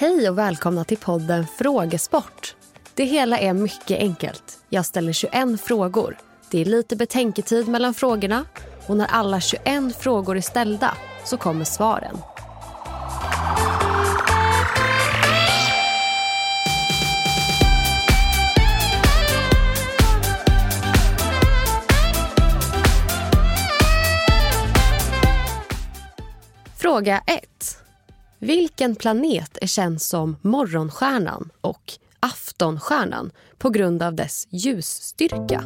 Hej och välkomna till podden Frågesport. Det hela är mycket enkelt. Jag ställer 21 frågor. Det är lite betänketid mellan frågorna och när alla 21 frågor är ställda så kommer svaren. Fråga 1. Vilken planet är känd som morgonstjärnan och aftonstjärnan på grund av dess ljusstyrka?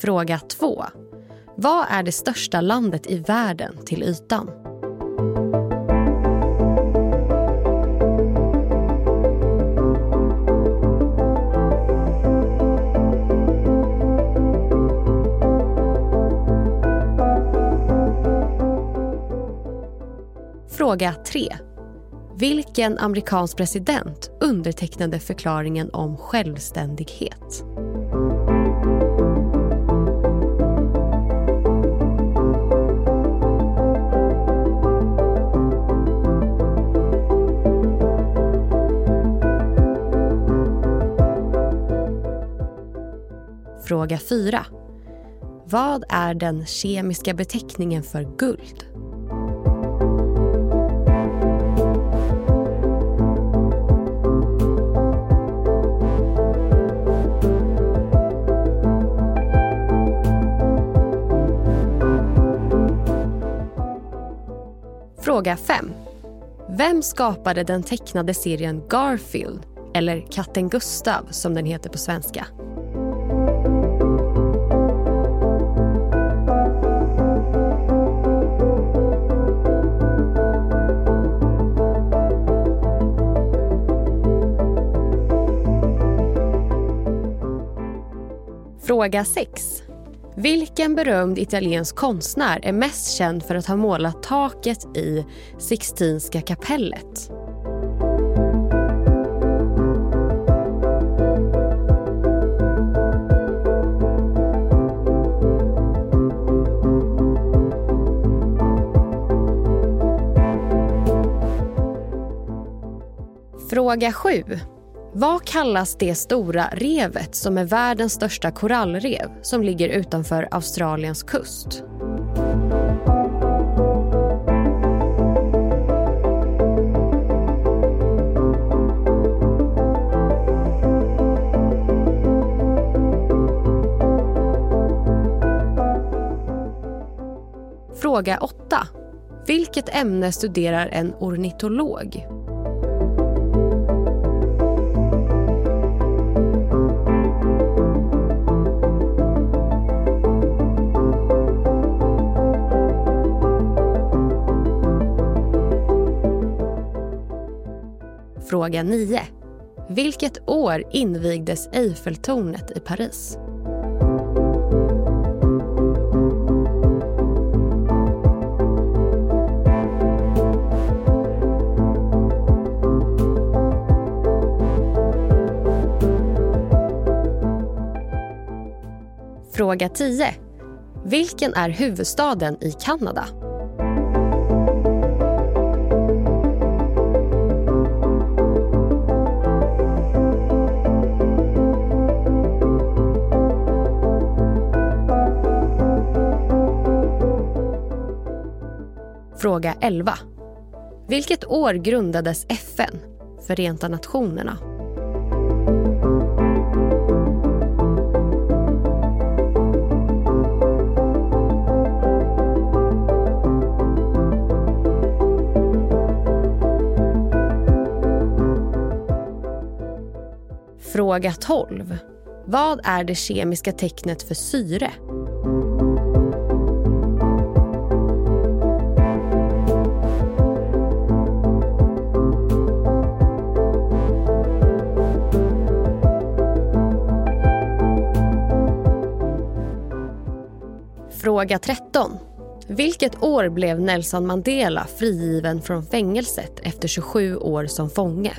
Fråga 2. Vad är det största landet i världen till ytan? Fråga 3. Vilken amerikansk president undertecknade förklaringen om självständighet? Fråga 4. Vad är den kemiska beteckningen för guld? Fråga 5. Vem skapade den tecknade serien Garfield, eller Katten Gustav som den heter på svenska? Fråga 6. Vilken berömd italiensk konstnär är mest känd för att ha målat taket i Sixtinska kapellet? Fråga 7. Vad kallas det stora revet som är världens största korallrev som ligger utanför Australiens kust? Fråga 8. Vilket ämne studerar en ornitolog? Fråga 9. Vilket år invigdes Eiffeltornet i Paris? Fråga 10. Vilken är huvudstaden i Kanada? Fråga 11. Vilket år grundades FN, Förenta Nationerna? Fråga 12. Vad är det kemiska tecknet för syre? Fråga 13. Vilket år blev Nelson Mandela frigiven från fängelset efter 27 år som fånge?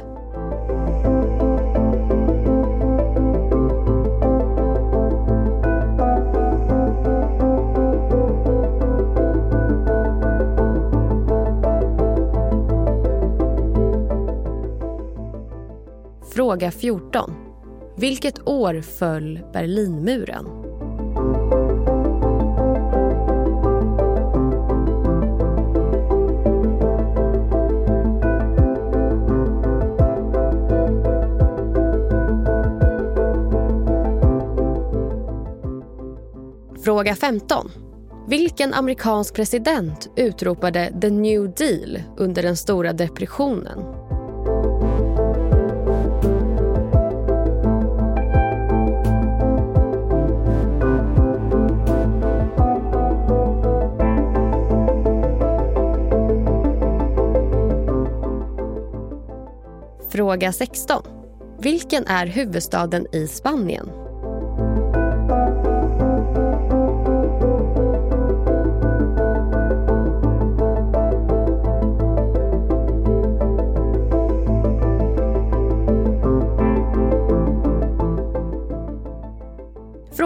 Fråga 14. Vilket år föll Berlinmuren? Fråga 15. Vilken amerikansk president utropade the new deal under den stora depressionen? Fråga 16. Vilken är huvudstaden i Spanien?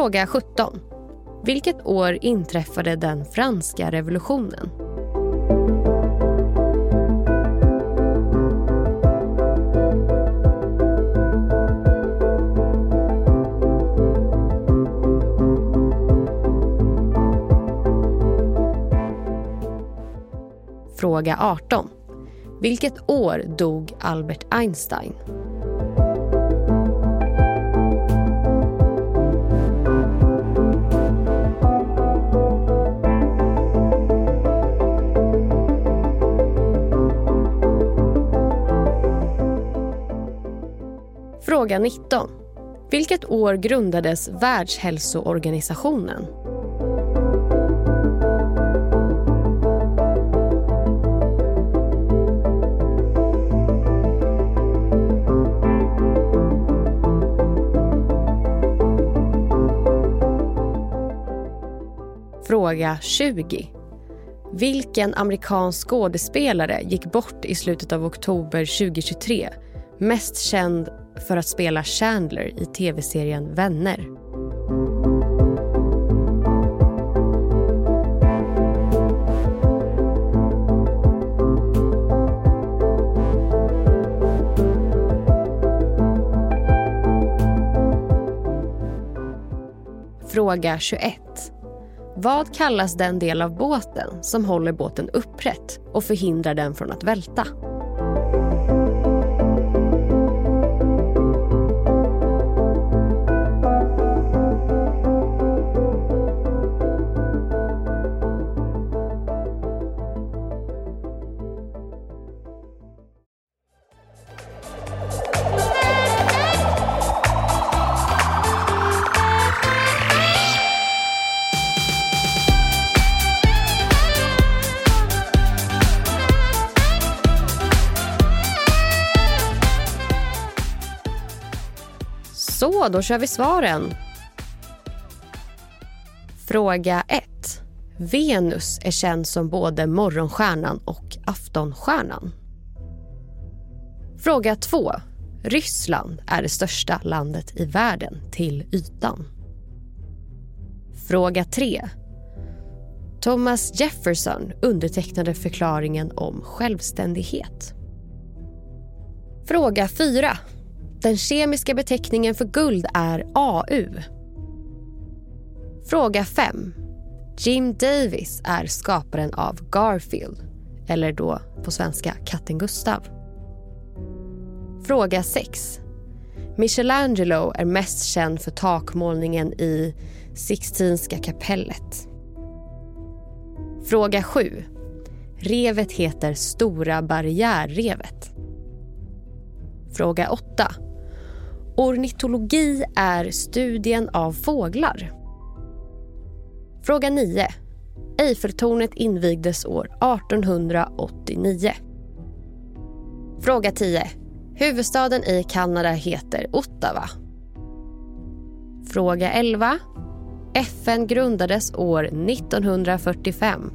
Fråga 17. Vilket år inträffade den franska revolutionen? Fråga 18. Vilket år dog Albert Einstein? Fråga 19. Vilket år grundades Världshälsoorganisationen? Fråga 20. Vilken amerikansk skådespelare gick bort i slutet av oktober 2023 mest känd för att spela Chandler i tv-serien Vänner. Fråga 21. Vad kallas den del av båten som håller båten upprätt och förhindrar den från att välta? Så, då kör vi svaren. Fråga 1. Venus är känd som både morgonstjärnan och aftonstjärnan. Fråga 2. Ryssland är det största landet i världen till ytan. Fråga 3. Thomas Jefferson undertecknade förklaringen om självständighet. Fråga 4. Den kemiska beteckningen för guld är AU. Fråga 5. Jim Davis är skaparen av Garfield, eller då på svenska katten Gustav. Fråga 6. Michelangelo är mest känd för takmålningen i Sixtinska kapellet. Fråga 7. Revet heter Stora barriärrevet. Fråga 8. Ornitologi är studien av fåglar. Fråga 9. Eiffeltornet invigdes år 1889. Fråga 10. Huvudstaden i Kanada heter Ottawa. Fråga 11. FN grundades år 1945.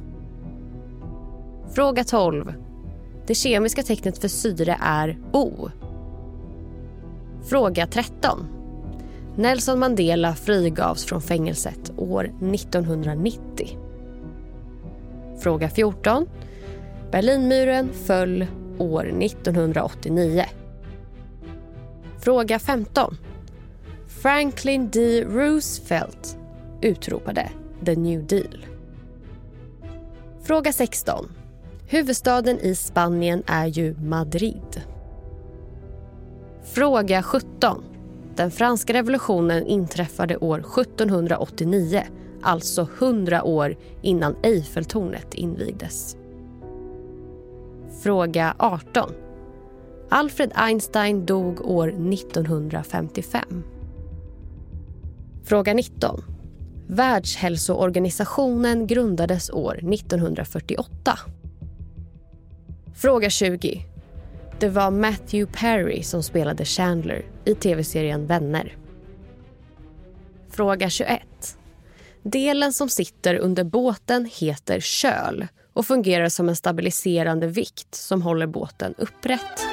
Fråga 12. Det kemiska tecknet för syre är O. Fråga 13. Nelson Mandela frigavs från fängelset år 1990. Fråga 14. Berlinmuren föll år 1989. Fråga 15. Franklin D. Roosevelt utropade the New Deal. Fråga 16. Huvudstaden i Spanien är ju Madrid. Fråga 17. Den franska revolutionen inträffade år 1789 alltså 100 år innan Eiffeltornet invigdes. Fråga 18. Alfred Einstein dog år 1955. Fråga 19. Världshälsoorganisationen grundades år 1948. Fråga 20. Det var Matthew Perry som spelade Chandler i tv-serien Vänner. Fråga 21. Delen som sitter under båten heter köl och fungerar som en stabiliserande vikt som håller båten upprätt.